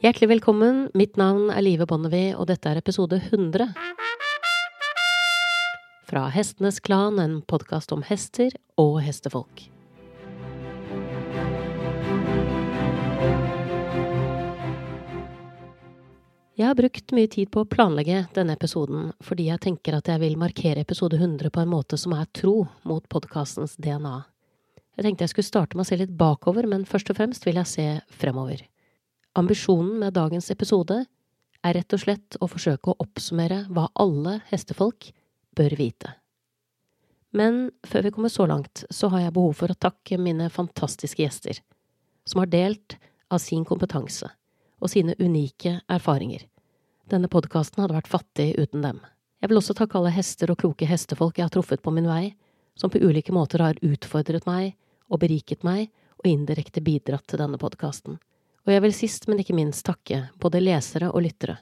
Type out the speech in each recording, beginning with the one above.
Hjertelig velkommen. Mitt navn er Live Bonnevie, og dette er episode 100. Fra Hestenes Klan, en podkast om hester og hestefolk. Jeg har brukt mye tid på å planlegge denne episoden fordi jeg tenker at jeg vil markere episode 100 på en måte som er tro mot podkastens DNA. Jeg tenkte jeg skulle starte med å se litt bakover, men først og fremst vil jeg se fremover. Ambisjonen med dagens episode er rett og slett å forsøke å oppsummere hva alle hestefolk bør vite. Men før vi kommer så langt, så har jeg behov for å takke mine fantastiske gjester, som har delt av sin kompetanse og sine unike erfaringer. Denne podkasten hadde vært fattig uten dem. Jeg vil også takke alle hester og kloke hestefolk jeg har truffet på min vei, som på ulike måter har utfordret meg og beriket meg og indirekte bidratt til denne podkasten. Og jeg vil sist, men ikke minst takke både lesere og lyttere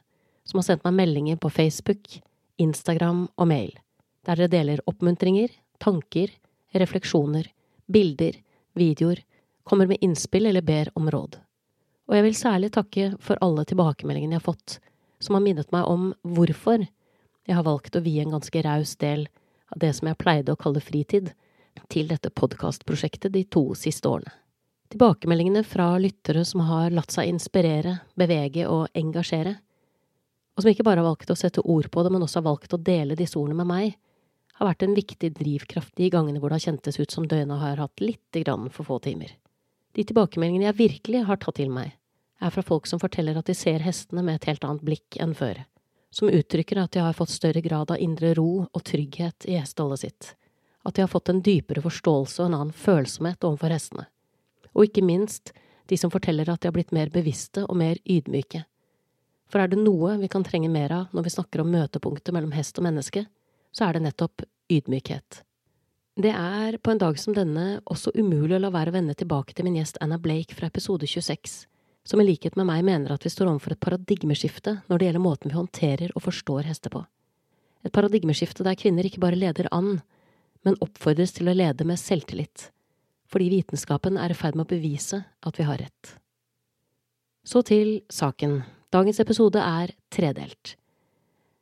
som har sendt meg meldinger på Facebook, Instagram og mail, der dere deler oppmuntringer, tanker, refleksjoner, bilder, videoer, kommer med innspill eller ber om råd. Og jeg vil særlig takke for alle tilbakemeldingene jeg har fått, som har minnet meg om hvorfor jeg har valgt å vie en ganske raus del av det som jeg pleide å kalle fritid, til dette podkastprosjektet de to siste årene. Tilbakemeldingene fra lyttere som har latt seg inspirere, bevege og engasjere, og som ikke bare har valgt å sette ord på det, men også har valgt å dele disse ordene med meg, har vært en viktig drivkraft de gangene hvor det har kjentes ut som døgnet har hatt lite grann for få timer. De tilbakemeldingene jeg virkelig har tatt til meg, er fra folk som forteller at de ser hestene med et helt annet blikk enn før, som uttrykker at de har fått større grad av indre ro og trygghet i hesteholdet sitt, at de har fått en dypere forståelse og en annen følsomhet overfor hestene, og ikke minst de som forteller at de har blitt mer bevisste og mer ydmyke. For er det noe vi kan trenge mer av når vi snakker om møtepunktet mellom hest og menneske, så er det nettopp ydmykhet. Det er på en dag som denne også umulig å la være å vende tilbake til min gjest Anna Blake fra episode 26, som i likhet med meg mener at vi står overfor et paradigmeskifte når det gjelder måten vi håndterer og forstår hester på. Et paradigmeskifte der kvinner ikke bare leder an, men oppfordres til å lede med selvtillit, fordi vitenskapen er i ferd med å bevise at vi har rett. Så til saken. Dagens episode er tredelt.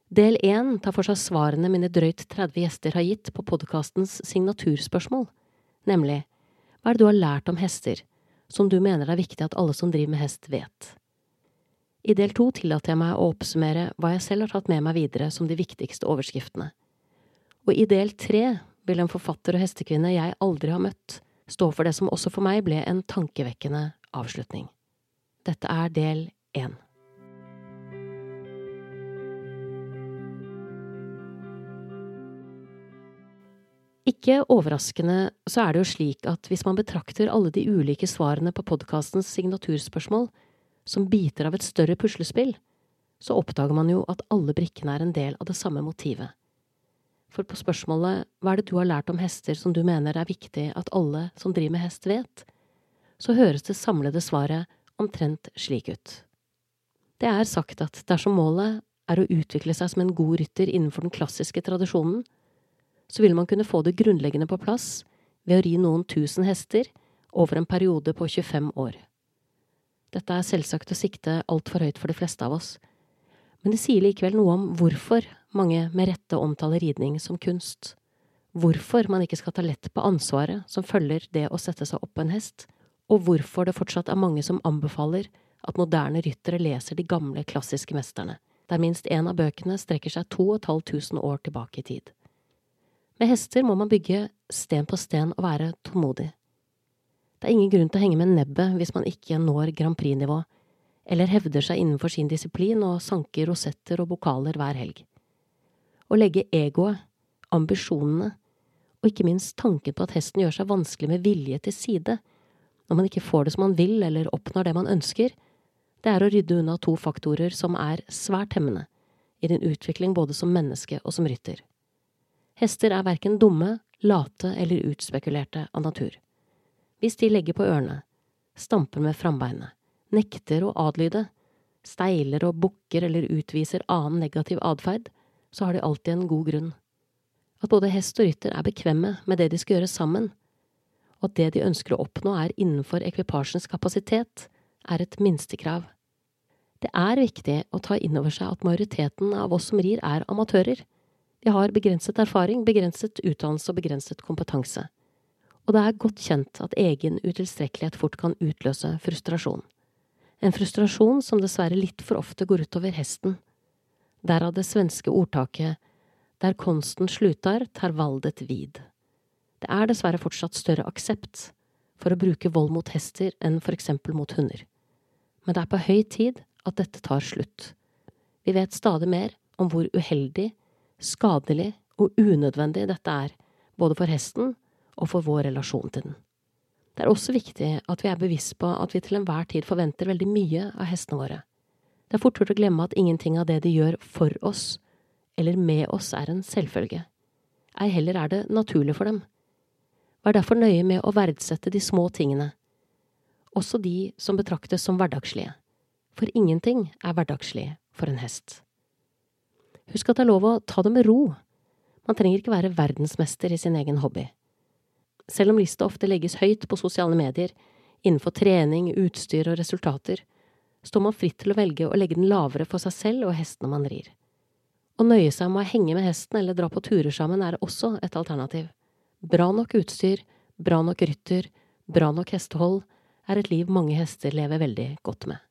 Del én tar for seg svarene mine drøyt 30 gjester har gitt på podkastens signaturspørsmål, nemlig hva er det du har lært om hester som du mener det er viktig at alle som driver med hest, vet? I del to tillater jeg meg å oppsummere hva jeg selv har tatt med meg videre som de viktigste overskriftene. Og i del tre vil en forfatter og hestekvinne jeg aldri har møtt, stå for det som også for meg ble en tankevekkende avslutning. Dette er del én. Ikke overraskende så er det jo slik at hvis man betrakter alle de ulike svarene på podkastens signaturspørsmål som biter av et større puslespill, så oppdager man jo at alle brikkene er en del av det samme motivet. For på spørsmålet hva er det du har lært om hester som du mener er viktig at alle som driver med hest vet, så høres det samlede svaret omtrent slik ut. Det er sagt at dersom målet er å utvikle seg som en god rytter innenfor den klassiske tradisjonen, så vil man kunne få det grunnleggende på plass ved å ri noen tusen hester over en periode på 25 år. Dette er selvsagt å sikte altfor høyt for de fleste av oss, men det sier likevel noe om hvorfor mange med rette omtaler ridning som kunst, hvorfor man ikke skal ta lett på ansvaret som følger det å sette seg opp på en hest, og hvorfor det fortsatt er mange som anbefaler at moderne ryttere leser de gamle, klassiske mesterne, der minst én av bøkene strekker seg to og et halvt tusen år tilbake i tid. Med hester må man bygge sten på sten og være tålmodig. Det er ingen grunn til å henge med nebbet hvis man ikke når Grand Prix-nivå, eller hevder seg innenfor sin disiplin og sanker rosetter og bokaler hver helg. Å legge egoet, ambisjonene og ikke minst tanken på at hesten gjør seg vanskelig med vilje til side når man ikke får det som man vil eller oppnår det man ønsker, det er å rydde unna to faktorer som er svært hemmende i din utvikling både som menneske og som rytter. Hester er verken dumme, late eller utspekulerte av natur. Hvis de legger på ørene, stamper med frambeinet, nekter å adlyde, steiler og bukker eller utviser annen negativ atferd, så har de alltid en god grunn. At både hest og rytter er bekvemme med det de skal gjøre sammen, og at det de ønsker å oppnå er innenfor ekvipasjens kapasitet, er et minstekrav. Det er viktig å ta inn over seg at majoriteten av oss som rir, er amatører. Vi har begrenset erfaring, begrenset utdannelse og begrenset kompetanse. Og det er godt kjent at egen utilstrekkelighet fort kan utløse frustrasjon. En frustrasjon som dessverre litt for ofte går utover hesten. Derav det svenske ordtaket Der konsten slutar, tar valdet vid. Det er dessverre fortsatt større aksept for å bruke vold mot hester enn for eksempel mot hunder. Men det er på høy tid at dette tar slutt. Vi vet stadig mer om hvor uheldig, skadelig og unødvendig dette er, både for hesten og for vår relasjon til den. Det er også viktig at vi er bevisst på at vi til enhver tid forventer veldig mye av hestene våre. Det er fort gjort å glemme at ingenting av det de gjør for oss eller med oss, er en selvfølge. Ei heller er det naturlig for dem. Vær derfor nøye med å verdsette de små tingene, også de som betraktes som hverdagslige, for ingenting er hverdagslig for en hest. Husk at det er lov å ta det med ro. Man trenger ikke være verdensmester i sin egen hobby. Selv om lista ofte legges høyt på sosiale medier, innenfor trening, utstyr og resultater, står man fritt til å velge å legge den lavere for seg selv og hestene man rir. Å nøye seg med å henge med hesten eller dra på turer sammen er også et alternativ. Bra nok utstyr, bra nok rytter, bra nok hestehold er et liv mange hester lever veldig godt med.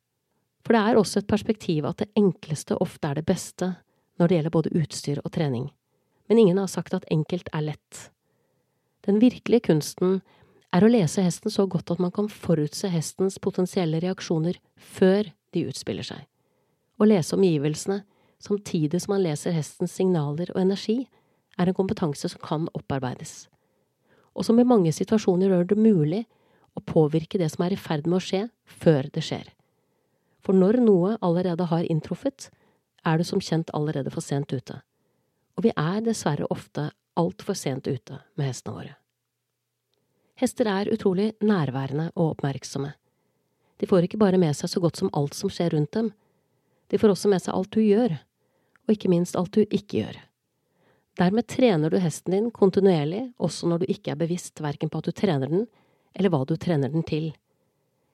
For det er også et perspektiv at det enkleste ofte er det beste når det gjelder både utstyr og trening. Men ingen har sagt at enkelt er lett. Den virkelige kunsten er å lese hesten så godt at man kan forutse hestens potensielle reaksjoner før de utspiller seg. Å lese omgivelsene samtidig som man leser hestens signaler og energi, er en kompetanse som kan opparbeides, og som i mange situasjoner gjør det mulig å påvirke det som er i ferd med å skje, før det skjer. For når noe allerede har inntruffet, er det som kjent allerede for sent ute. Og vi er dessverre ofte altfor sent ute med hestene våre. Hester er utrolig nærværende og oppmerksomme. De får ikke bare med seg så godt som alt som skjer rundt dem, de får også med seg alt du gjør, og ikke minst alt du ikke gjør. Dermed trener du hesten din kontinuerlig, også når du ikke er bevisst verken på at du trener den, eller hva du trener den til.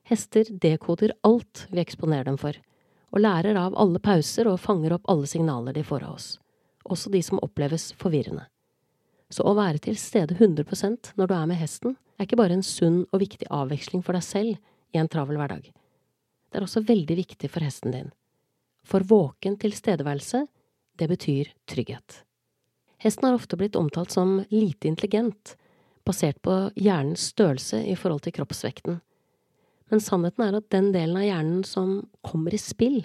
Hester dekoder alt vi eksponerer dem for, og lærer av alle pauser og fanger opp alle signaler de får av oss, også de som oppleves forvirrende. Så å være til stede 100% når du er med hesten, er ikke bare en sunn og viktig avveksling for deg selv i en travel hverdag. Det er også veldig viktig for hesten din. For våken tilstedeværelse, det betyr trygghet. Hesten har ofte blitt omtalt som lite intelligent, basert på hjernens størrelse i forhold til kroppsvekten. Men sannheten er at den delen av hjernen som kommer i spill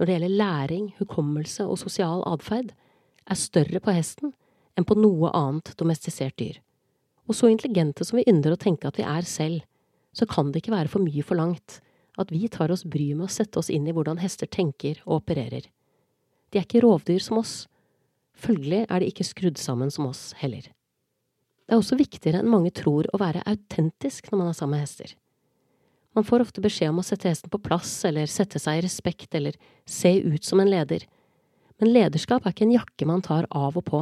når det gjelder læring, hukommelse og sosial atferd, er større på hesten enn på noe annet domestisert dyr. Og så intelligente som vi ynder å tenke at vi er selv, så kan det ikke være for mye forlangt at vi tar oss bryet med å sette oss inn i hvordan hester tenker og opererer. De er ikke rovdyr som oss. Følgelig er de ikke skrudd sammen som oss heller. Det er også viktigere enn mange tror å være autentisk når man er sammen med hester. Man får ofte beskjed om å sette hesten på plass eller sette seg i respekt eller se ut som en leder, men lederskap er ikke en jakke man tar av og på.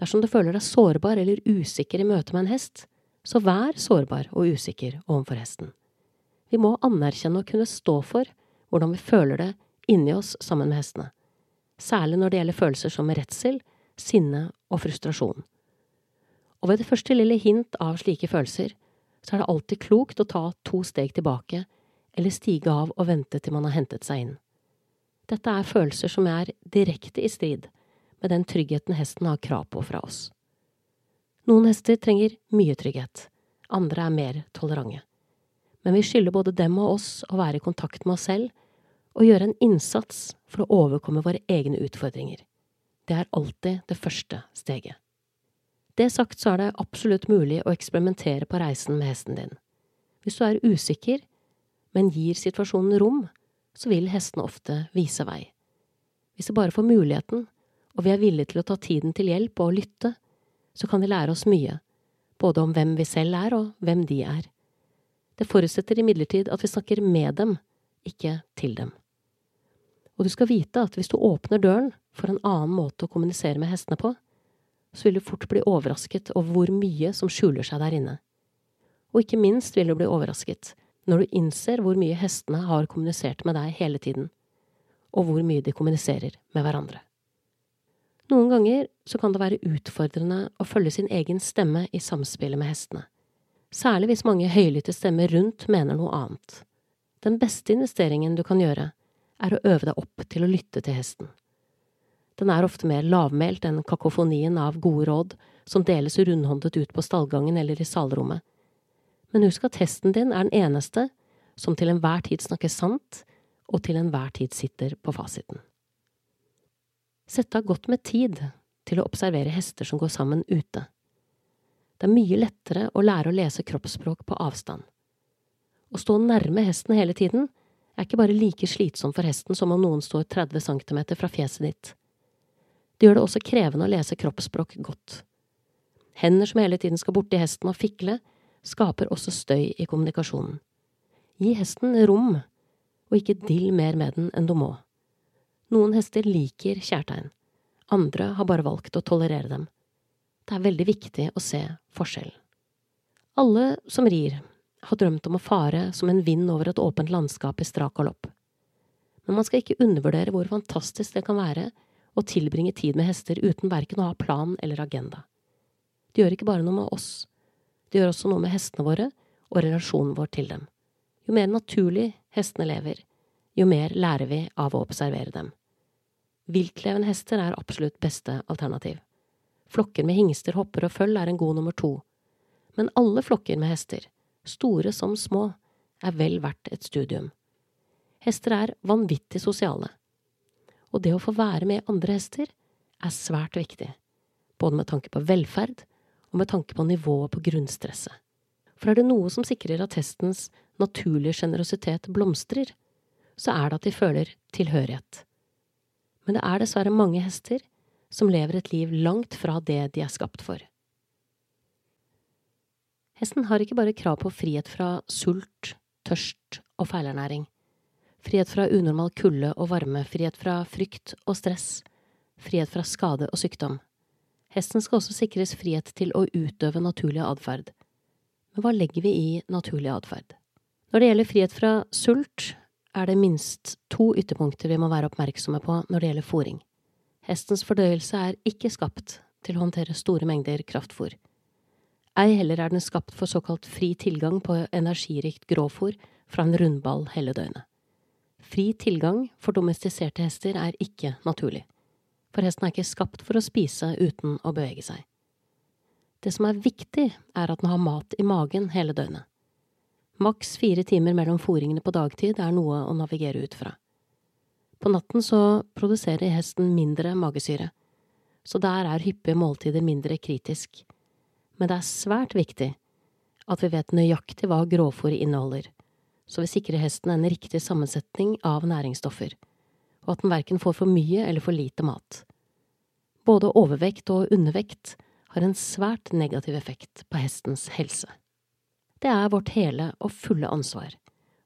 Dersom du føler deg sårbar eller usikker i møte med en hest, så vær sårbar og usikker overfor hesten. Vi må anerkjenne og kunne stå for hvordan vi føler det inni oss sammen med hestene, særlig når det gjelder følelser som redsel, sinne og frustrasjon. Og ved det første lille hint av slike følelser, så er det alltid klokt å ta to steg tilbake eller stige av og vente til man har hentet seg inn. Dette er følelser som er direkte i strid med den tryggheten hesten har krav på fra oss. Noen hester trenger mye trygghet, andre er mer tolerante. Men vi skylder både dem og oss å være i kontakt med oss selv og gjøre en innsats for å overkomme våre egne utfordringer. Det er alltid det første steget. Det sagt så er det absolutt mulig å eksperimentere på reisen med hesten din. Hvis du er usikker, men gir situasjonen rom, så vil hestene ofte vise vei. Hvis de bare får muligheten, og vi er villige til å ta tiden til hjelp og lytte, så kan de lære oss mye, både om hvem vi selv er og hvem de er. Det forutsetter imidlertid at vi snakker med dem, ikke til dem. Og du skal vite at hvis du åpner døren for en annen måte å kommunisere med hestene på, så vil du fort bli overrasket over hvor mye som skjuler seg der inne. Og ikke minst vil du bli overrasket når du innser hvor mye hestene har kommunisert med deg hele tiden, og hvor mye de kommuniserer med hverandre. Noen ganger så kan det være utfordrende å følge sin egen stemme i samspillet med hestene, særlig hvis mange høylytte stemmer rundt mener noe annet. Den beste investeringen du kan gjøre, er å øve deg opp til å lytte til hesten. Den er ofte mer lavmælt enn kakofonien av gode råd som deles rundhåndet ut på stallgangen eller i salrommet. Men husk at hesten din er den eneste som til enhver tid snakker sant, og til enhver tid sitter på fasiten. Sett av godt med tid til å observere hester som går sammen ute. Det er mye lettere å lære å lese kroppsspråk på avstand. Å stå nærme hesten hele tiden er ikke bare like slitsomt for hesten som om noen står 30 cm fra fjeset ditt. Det gjør det også krevende å lese kroppsspråk godt. Hender som hele tiden skal borti hesten og fikle, skaper også støy i kommunikasjonen. Gi hesten rom, og ikke dill mer med den enn du må. Noen hester liker kjærtegn, andre har bare valgt å tolerere dem. Det er veldig viktig å se forskjellen. Alle som rir, har drømt om å fare som en vind over et åpent landskap i strak galopp. Men man skal ikke undervurdere hvor fantastisk det kan være å tilbringe tid med hester uten verken å ha plan eller agenda. Det gjør ikke bare noe med oss, det gjør også noe med hestene våre og relasjonen vår til dem. Jo mer naturlig hestene lever, jo mer lærer vi av å observere dem. Viltlevende hester er absolutt beste alternativ. Flokker med hingster, hopper og føll er en god nummer to. Men alle flokker med hester, store som små, er vel verdt et studium. Hester er vanvittig sosiale, og det å få være med andre hester er svært viktig, både med tanke på velferd og med tanke på nivået på grunnstresset. For er det noe som sikrer at hestens naturlige sjenerøsitet blomstrer, så er det at de føler tilhørighet. Men det er dessverre mange hester som lever et liv langt fra det de er skapt for. Hesten har ikke bare krav på frihet fra sult, tørst og feilernæring, frihet fra unormal kulde og varme, frihet fra frykt og stress, frihet fra skade og sykdom. Hesten skal også sikres frihet til å utøve naturlig atferd. Men hva legger vi i naturlig atferd? Når det gjelder frihet fra sult, er det minst to ytterpunkter vi må være oppmerksomme på når det gjelder fôring. Hestens fordøyelse er ikke skapt til å håndtere store mengder kraftfôr. Ei heller er den skapt for såkalt fri tilgang på energirikt grovfôr fra en rundball hele døgnet. Fri tilgang for domestiserte hester er ikke naturlig, for hesten er ikke skapt for å spise uten å bevege seg. Det som er viktig, er at den har mat i magen hele døgnet. Maks fire timer mellom fòringene på dagtid er noe å navigere ut fra. På natten så produserer hesten mindre magesyre, så der er hyppige måltider mindre kritisk men det er svært viktig at vi vet nøyaktig hva grovfôr inneholder, så vi sikrer hesten en riktig sammensetning av næringsstoffer, og at den verken får for mye eller for lite mat. Både overvekt og undervekt har en svært negativ effekt på hestens helse. Det er vårt hele og fulle ansvar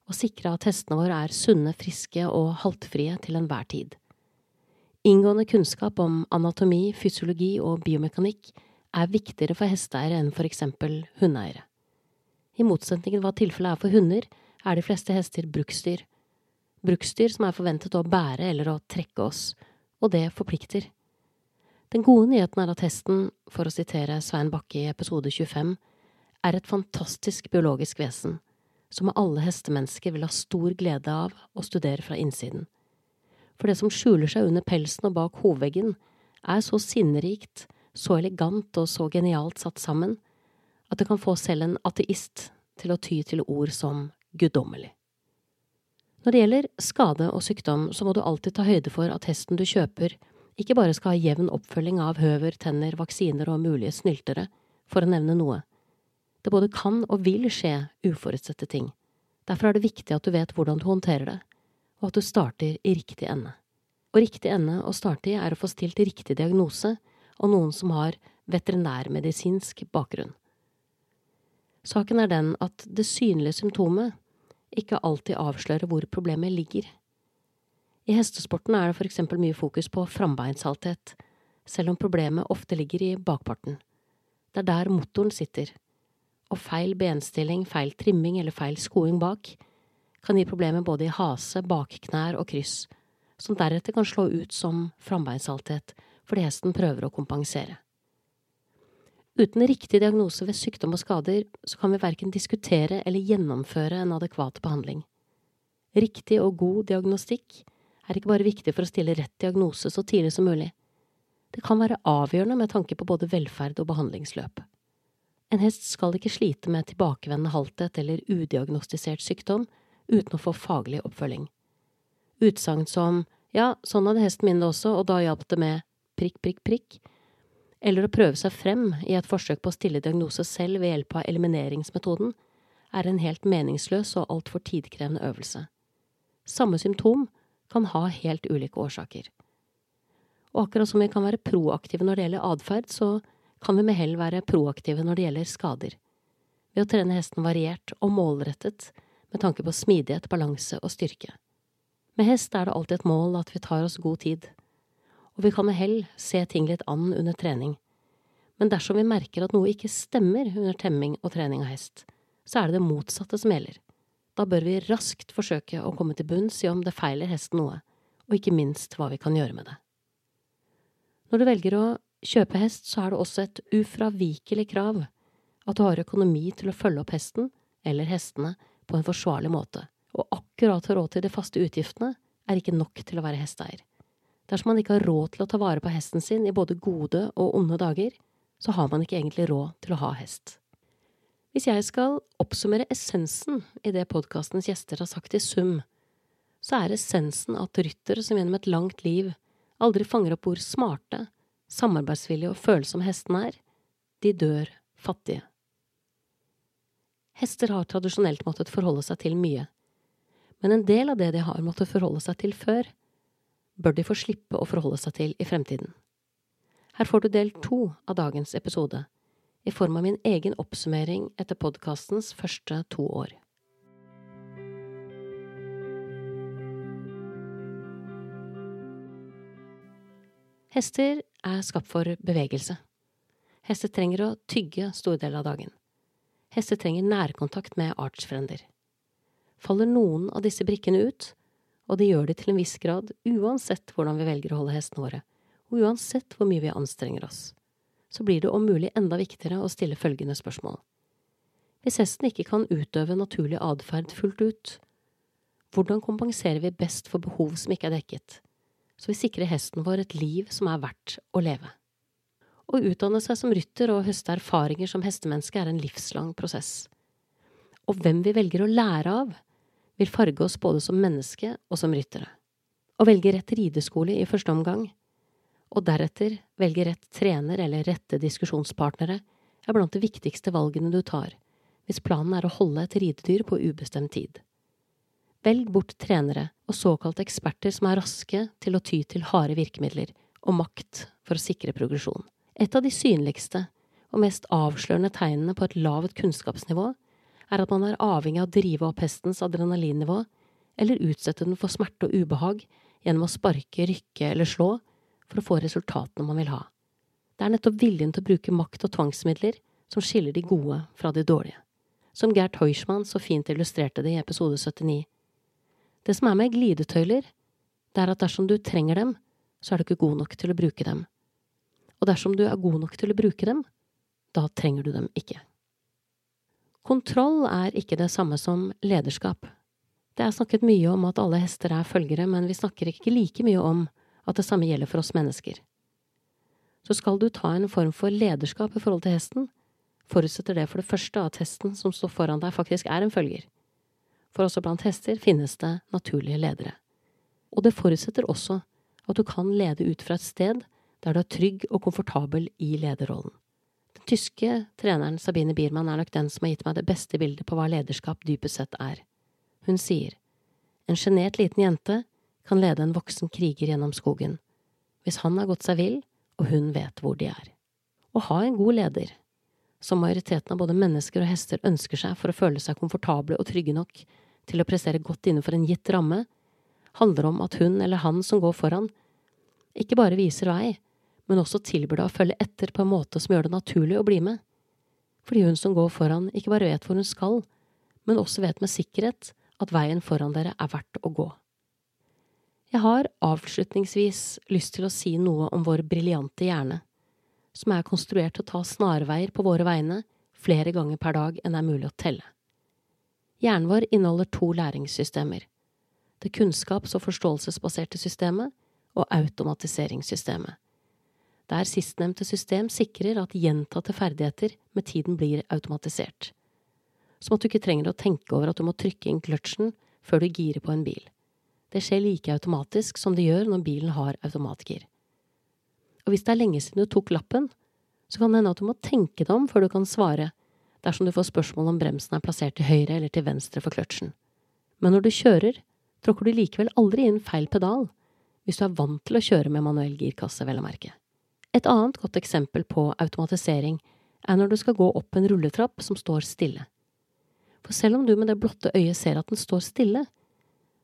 å sikre at hestene våre er sunne, friske og haltfrie til enhver tid. Inngående kunnskap om anatomi, fysiologi og biomekanikk er viktigere for hesteeiere enn for eksempel hundeeiere. I motsetning til hva tilfellet er for hunder, er de fleste hester bruksdyr. Bruksdyr som er forventet å bære eller å trekke oss, og det forplikter. Den gode nyheten er at hesten, for å sitere Svein Bakke i episode 25, er et fantastisk biologisk vesen, som alle hestemennesker vil ha stor glede av å studere fra innsiden. For det som skjuler seg under pelsen og bak hovveggen, er så sinnerikt så elegant og så genialt satt sammen at det kan få selv en ateist til å ty til ord som guddommelig. Når det gjelder skade og sykdom, så må du alltid ta høyde for at hesten du kjøper, ikke bare skal ha jevn oppfølging av høver, tenner, vaksiner og mulige snyltere, for å nevne noe. Det både kan og vil skje uforutsette ting. Derfor er det viktig at du vet hvordan du håndterer det, og at du starter i riktig ende. Og riktig ende å starte i er å få stilt riktig diagnose og noen som har veterinærmedisinsk bakgrunn. Saken er den at det synlige symptomet ikke alltid avslører hvor problemet ligger. I hestesporten er det for eksempel mye fokus på frambeinshalthet, selv om problemet ofte ligger i bakparten. Det er der motoren sitter, og feil benstilling, feil trimming eller feil skoing bak kan gi problemer både i hase, bakknær og kryss, som deretter kan slå ut som frambeinsalthet fordi hesten prøver å kompensere. Uten riktig diagnose ved sykdom og skader, så kan vi verken diskutere eller gjennomføre en adekvat behandling. Riktig og god diagnostikk er ikke bare viktig for å stille rett diagnose så tidlig som mulig. Det kan være avgjørende med tanke på både velferd og behandlingsløp. En hest skal ikke slite med tilbakevendende halthet eller udiagnostisert sykdom uten å få faglig oppfølging. Utsagn som ja, sånn hadde hesten min det også, og da hjalp det med prikk, prikk, prikk, eller å prøve seg frem i et forsøk på å stille diagnose selv ved hjelp av elimineringsmetoden, er en helt meningsløs og altfor tidkrevende øvelse. Samme symptom kan ha helt ulike årsaker. Og akkurat som vi kan være proaktive når det gjelder atferd, så kan vi med hell være proaktive når det gjelder skader. Ved å trene hesten variert og målrettet med tanke på smidighet, balanse og styrke. Med hest er det alltid et mål at vi tar oss god tid, og vi kan med hell se ting litt an under trening. Men dersom vi merker at noe ikke stemmer under temming og trening av hest, så er det det motsatte som gjelder. Da bør vi raskt forsøke å komme til bunns i om det feiler hesten noe, og ikke minst hva vi kan gjøre med det. Når du velger å kjøpe hest, så er det også et ufravikelig krav at du har økonomi til å følge opp hesten, eller hestene, på en forsvarlig måte, og akkurat å råd til de faste utgiftene er ikke nok til å være hesteeier. Dersom man ikke har råd til å ta vare på hesten sin i både gode og onde dager, så har man ikke egentlig råd til å ha hest. Hvis jeg skal oppsummere essensen i det podkastens gjester har sagt i sum, så er essensen at ryttere som gjennom et langt liv aldri fanger opp hvor smarte, samarbeidsvillige og følsomme hestene er, de dør fattige. Hester har tradisjonelt måttet forholde seg til mye, men en del av det de har måttet forholde seg til før, bør de få slippe å forholde seg til i fremtiden. Her får du del to av dagens episode, i form av min egen oppsummering etter podkastens første to år. Hester er skapt for bevegelse. Hester trenger å tygge store deler av dagen. Hester trenger nærkontakt med artsfrender. Faller noen av disse brikkene ut, og det gjør det til en viss grad uansett hvordan vi velger å holde hestene våre, og uansett hvor mye vi anstrenger oss. Så blir det om mulig enda viktigere å stille følgende spørsmål. Hvis hesten ikke kan utøve naturlig atferd fullt ut, hvordan kompenserer vi best for behov som ikke er dekket, så vi sikrer hesten vår et liv som er verdt å leve? Å utdanne seg som rytter og høste erfaringer som hestemenneske er en livslang prosess. Og hvem vi velger å lære av, vil farge oss både som menneske og som ryttere. Å velge rett rideskole i første omgang, og deretter velge rett trener eller rette diskusjonspartnere, er blant de viktigste valgene du tar hvis planen er å holde et ridedyr på ubestemt tid. Velg bort trenere og såkalte eksperter som er raske til å ty til harde virkemidler og makt for å sikre progresjon. Et av de synligste og mest avslørende tegnene på et lavt kunnskapsnivå er at man er avhengig av å drive opp hestens adrenalinnivå eller utsette den for smerte og ubehag gjennom å sparke, rykke eller slå for å få resultatene man vil ha. Det er nettopp viljen til å bruke makt og tvangsmidler som skiller de gode fra de dårlige. Som Gert Heuschmann så fint illustrerte det i episode 79. Det som er med glidetøyler, det er at dersom du trenger dem, så er du ikke god nok til å bruke dem. Og dersom du er god nok til å bruke dem, da trenger du dem ikke. Kontroll er ikke det samme som lederskap. Det er snakket mye om at alle hester er følgere, men vi snakker ikke like mye om at det samme gjelder for oss mennesker. Så skal du ta en form for lederskap i forhold til hesten, forutsetter det for det første at hesten som står foran deg, faktisk er en følger. For også blant hester finnes det naturlige ledere. Og det forutsetter også at du kan lede ut fra et sted der du er trygg og komfortabel i lederrollen Den tyske treneren Sabine Biermann er nok den som har gitt meg det beste bildet på hva lederskap dypest sett er. Hun sier, en sjenert liten jente kan lede en voksen kriger gjennom skogen, hvis han har gått seg vill og hun vet hvor de er. Å ha en god leder, som majoriteten av både mennesker og hester ønsker seg for å føle seg komfortable og trygge nok til å prestere godt innenfor en gitt ramme, handler om at hun eller han som går foran, ikke bare viser vei, men også tilbyr deg å følge etter på en måte som gjør det naturlig å bli med. Fordi hun som går foran, ikke bare vet hvor hun skal, men også vet med sikkerhet at veien foran dere er verdt å gå. Jeg har avslutningsvis lyst til å si noe om vår briljante hjerne, som er konstruert til å ta snarveier på våre vegne flere ganger per dag enn det er mulig å telle. Hjernen vår inneholder to læringssystemer – det kunnskaps- og forståelsesbaserte systemet og automatiseringssystemet, der sistnevnte system sikrer at gjentatte ferdigheter med tiden blir automatisert, som at du ikke trenger å tenke over at du må trykke inn kløtsjen før du girer på en bil. Det skjer like automatisk som det gjør når bilen har automatgir. Og hvis det er lenge siden du tok lappen, så kan det hende at du må tenke deg om før du kan svare dersom du får spørsmål om bremsen er plassert til høyre eller til venstre for kløtsjen. Men når du kjører, tråkker du likevel aldri inn feil pedal, hvis du er vant til å kjøre med manuell girkasse, vel å merke. Et annet godt eksempel på automatisering er når du skal gå opp en rulletrapp som står stille. For selv om du med det blotte øyet ser at den står stille,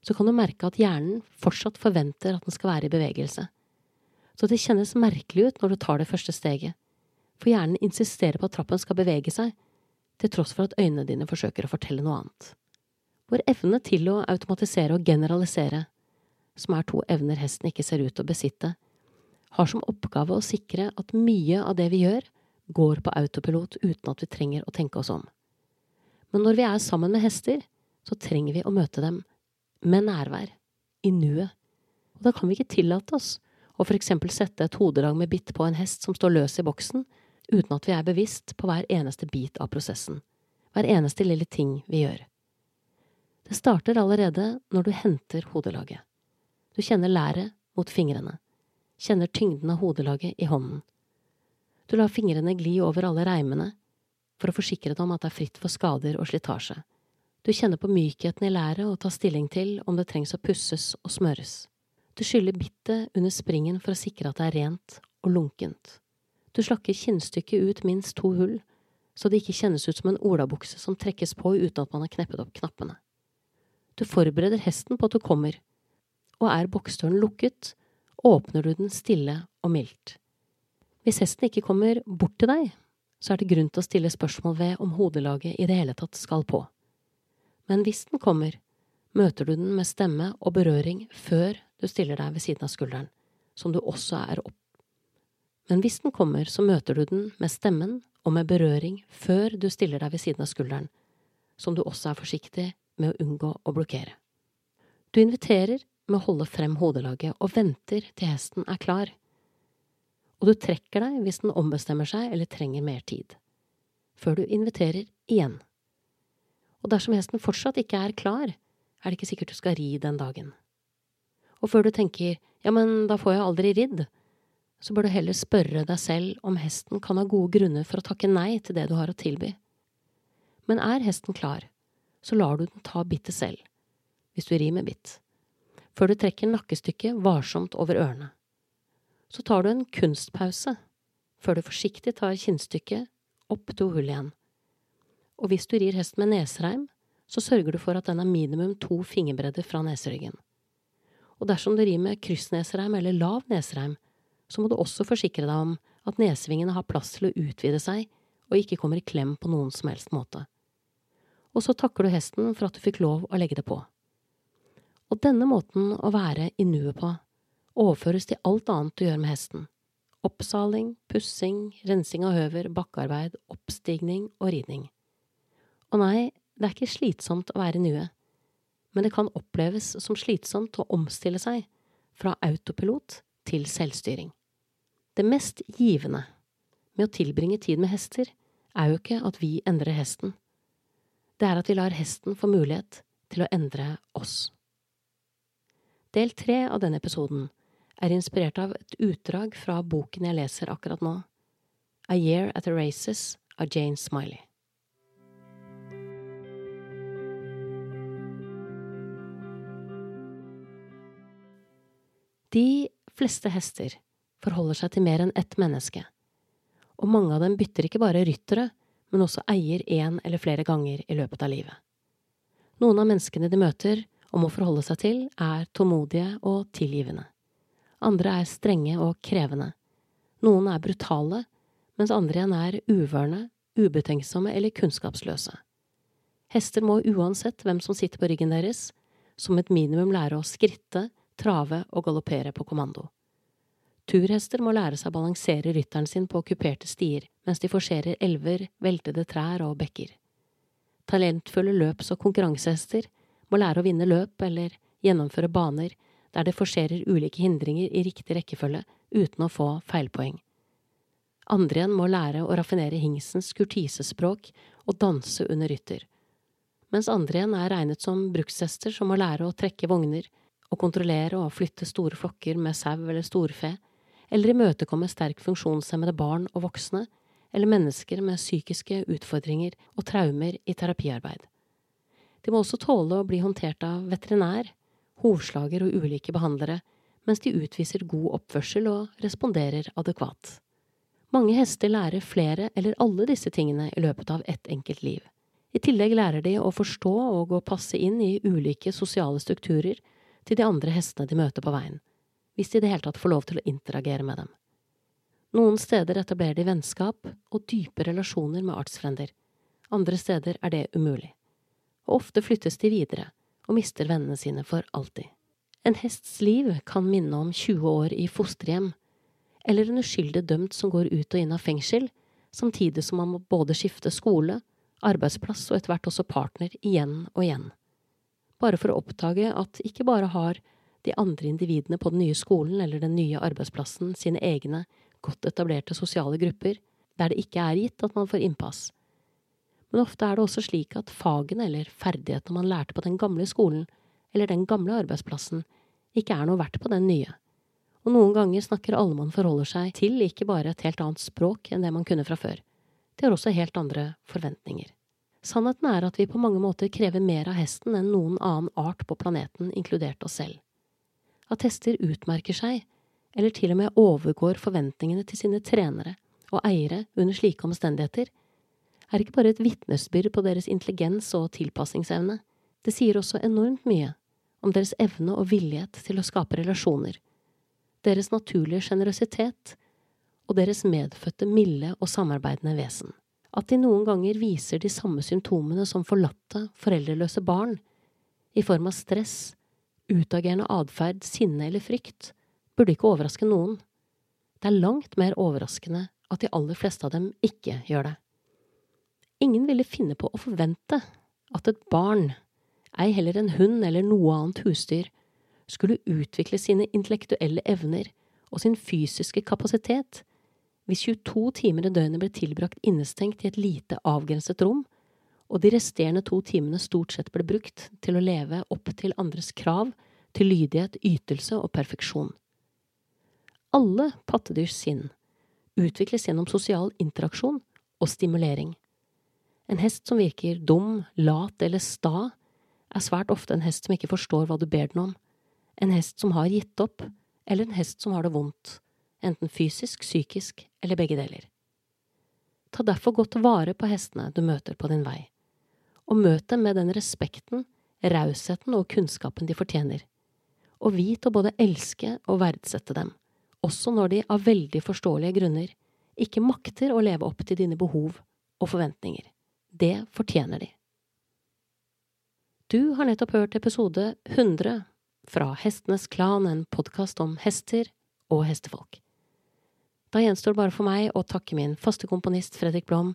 så kan du merke at hjernen fortsatt forventer at den skal være i bevegelse. Så det kjennes merkelig ut når du tar det første steget, for hjernen insisterer på at trappen skal bevege seg, til tross for at øynene dine forsøker å fortelle noe annet. Vår evne til å automatisere og generalisere, som er to evner hesten ikke ser ut til å besitte, har som oppgave å sikre at mye av det vi gjør, går på autopilot uten at vi trenger å tenke oss om. Men når vi er sammen med hester, så trenger vi å møte dem med nærvær, i nuet. Og da kan vi ikke tillate oss å for eksempel sette et hodelag med bitt på en hest som står løs i boksen, uten at vi er bevisst på hver eneste bit av prosessen, hver eneste lille ting vi gjør. Det starter allerede når du henter hodelaget. Du kjenner læret mot fingrene, kjenner tyngden av hodelaget i hånden. Du lar fingrene gli over alle reimene for å forsikre deg om at det er fritt for skader og slitasje. Du kjenner på mykheten i læret og tar stilling til om det trengs å pusses og smøres. Du skyller bittet under springen for å sikre at det er rent og lunkent. Du slakker kinnstykket ut minst to hull, så det ikke kjennes ut som en olabukse som trekkes på uten at man har kneppet opp knappene. Du forbereder hesten på at du kommer, og er boksdøren lukket, åpner du den stille og mildt. Hvis hesten ikke kommer bort til deg, så er det grunn til å stille spørsmål ved om hodelaget i det hele tatt skal på. Men hvis den kommer, møter du den med stemme og berøring før du stiller deg ved siden av skulderen, som du også er opp men hvis den kommer, så møter du den med stemmen og med berøring før du stiller deg ved siden av skulderen, som du også er forsiktig med å unngå å blokkere. Du inviterer med å holde frem hodelaget og venter til hesten er klar, og du trekker deg hvis den ombestemmer seg eller trenger mer tid, før du inviterer igjen. Og dersom hesten fortsatt ikke er klar, er det ikke sikkert du skal ri den dagen. Og før du tenker ja, men da får jeg aldri ridd, så bør du heller spørre deg selv om hesten kan ha gode grunner for å takke nei til det du har å tilby. Men er hesten klar, så lar du den ta bittet selv, hvis du rir med bitt, før du trekker nakkestykket varsomt over ørene. Så tar du en kunstpause, før du forsiktig tar kinnstykket opp to hull igjen. Og hvis du rir hesten med nesereim, så sørger du for at den er minimum to fingerbredder fra neseryggen. Og dersom du rir med kryssnesereim eller lav nesereim, så må du også forsikre deg om at nesvingene har plass til å utvide seg og ikke kommer i klem på noen som helst måte. Og så takker du hesten for at du fikk lov å legge det på. Og denne måten å være i nuet på overføres til alt annet du gjør med hesten. Oppsaling, pussing, rensing av høver, bakkearbeid, oppstigning og ridning. Og nei, det er ikke slitsomt å være i nuet, men det kan oppleves som slitsomt å omstille seg fra autopilot til selvstyring. Det mest givende med å tilbringe tid med hester er jo ikke at vi endrer hesten. Det er at vi lar hesten få mulighet til å endre oss. Del tre av denne episoden er inspirert av et utdrag fra boken jeg leser akkurat nå, A Year at the Races av Jane Smiley. De fleste hester forholder seg til mer enn ett menneske, og mange av dem bytter ikke bare ryttere, men også eier én eller flere ganger i løpet av livet. Noen av menneskene de møter og må forholde seg til, er tålmodige og tilgivende. Andre er strenge og krevende. Noen er brutale, mens andre igjen er uvørne, ubetenksomme eller kunnskapsløse. Hester må uansett hvem som sitter på ryggen deres, som et minimum lære å skritte, trave og galoppere på kommando. Turhester må lære seg å balansere rytteren sin på kuperte stier mens de forserer elver, veltede trær og bekker. Talentfulle løps- og konkurransehester må lære å vinne løp eller gjennomføre baner der det forserer ulike hindringer i riktig rekkefølge uten å få feilpoeng. Andre igjen må lære å raffinere hingsens kurtisespråk og danse under rytter, mens andre igjen er regnet som brukshester som må lære å trekke vogner og kontrollere og flytte store flokker med sau eller storfe, eller imøtekomme sterkt funksjonshemmede barn og voksne, eller mennesker med psykiske utfordringer og traumer i terapiarbeid. De må også tåle å bli håndtert av veterinær, hovslager og ulike behandlere, mens de utviser god oppførsel og responderer adekvat. Mange hester lærer flere eller alle disse tingene i løpet av ett enkelt liv. I tillegg lærer de å forstå og å passe inn i ulike sosiale strukturer til de andre hestene de møter på veien, hvis de i det hele tatt får lov til å interagere med dem. Noen steder etablerer de vennskap og dype relasjoner med artsfrender, andre steder er det umulig, og ofte flyttes de videre og mister vennene sine for alltid. En hests liv kan minne om 20 år i fosterhjem, eller en uskyldig dømt som går ut og inn av fengsel, samtidig som man må både skifte skole, arbeidsplass og etter hvert også partner igjen og igjen bare for å oppdage at ikke bare har de andre individene på den nye skolen eller den nye arbeidsplassen sine egne, godt etablerte sosiale grupper, der det ikke er gitt at man får innpass. Men ofte er det også slik at fagene eller ferdighetene man lærte på den gamle skolen eller den gamle arbeidsplassen, ikke er noe verdt på den nye. Og noen ganger snakker alle man forholder seg til, ikke bare et helt annet språk enn det man kunne fra før. De har også helt andre forventninger. Sannheten er at vi på mange måter krever mer av hesten enn noen annen art på planeten, inkludert oss selv. At hester utmerker seg, eller til og med overgår forventningene til sine trenere og eiere under slike omstendigheter, er ikke bare et vitnesbyrd på deres intelligens og tilpasningsevne, det sier også enormt mye om deres evne og villighet til å skape relasjoner, deres naturlige sjenerøsitet og deres medfødte milde og samarbeidende vesen. At de noen ganger viser de samme symptomene som forlatte, foreldreløse barn, i form av stress, utagerende atferd, sinne eller frykt, burde ikke overraske noen. Det er langt mer overraskende at de aller fleste av dem ikke gjør det. Ingen ville finne på å forvente at et barn, ei heller en hund eller noe annet husdyr, skulle utvikle sine intellektuelle evner og sin fysiske kapasitet hvis 22 timer i døgnet ble tilbrakt innestengt i et lite, avgrenset rom, og de resterende to timene stort sett ble brukt til å leve opp til andres krav til lydighet, ytelse og perfeksjon. Alle pattedyrs sinn utvikles gjennom sosial interaksjon og stimulering. En hest som virker dum, lat eller sta, er svært ofte en hest som ikke forstår hva du ber den om, en hest som har gitt opp, eller en hest som har det vondt, enten fysisk, psykisk eller begge deler. Ta derfor godt vare på hestene du møter på din vei, og møt dem med den respekten, rausheten og kunnskapen de fortjener, og vit å både elske og verdsette dem, også når de av veldig forståelige grunner ikke makter å leve opp til dine behov og forventninger. Det fortjener de. Du har nettopp hørt episode 100 fra Hestenes Klan, en podkast om hester og hestefolk. Da gjenstår det bare for meg å takke min faste komponist Fredrik Blom,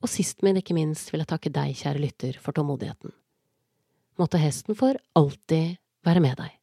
og sist, men ikke minst vil jeg takke deg, kjære lytter, for tålmodigheten. Måtte hesten for alltid være med deg.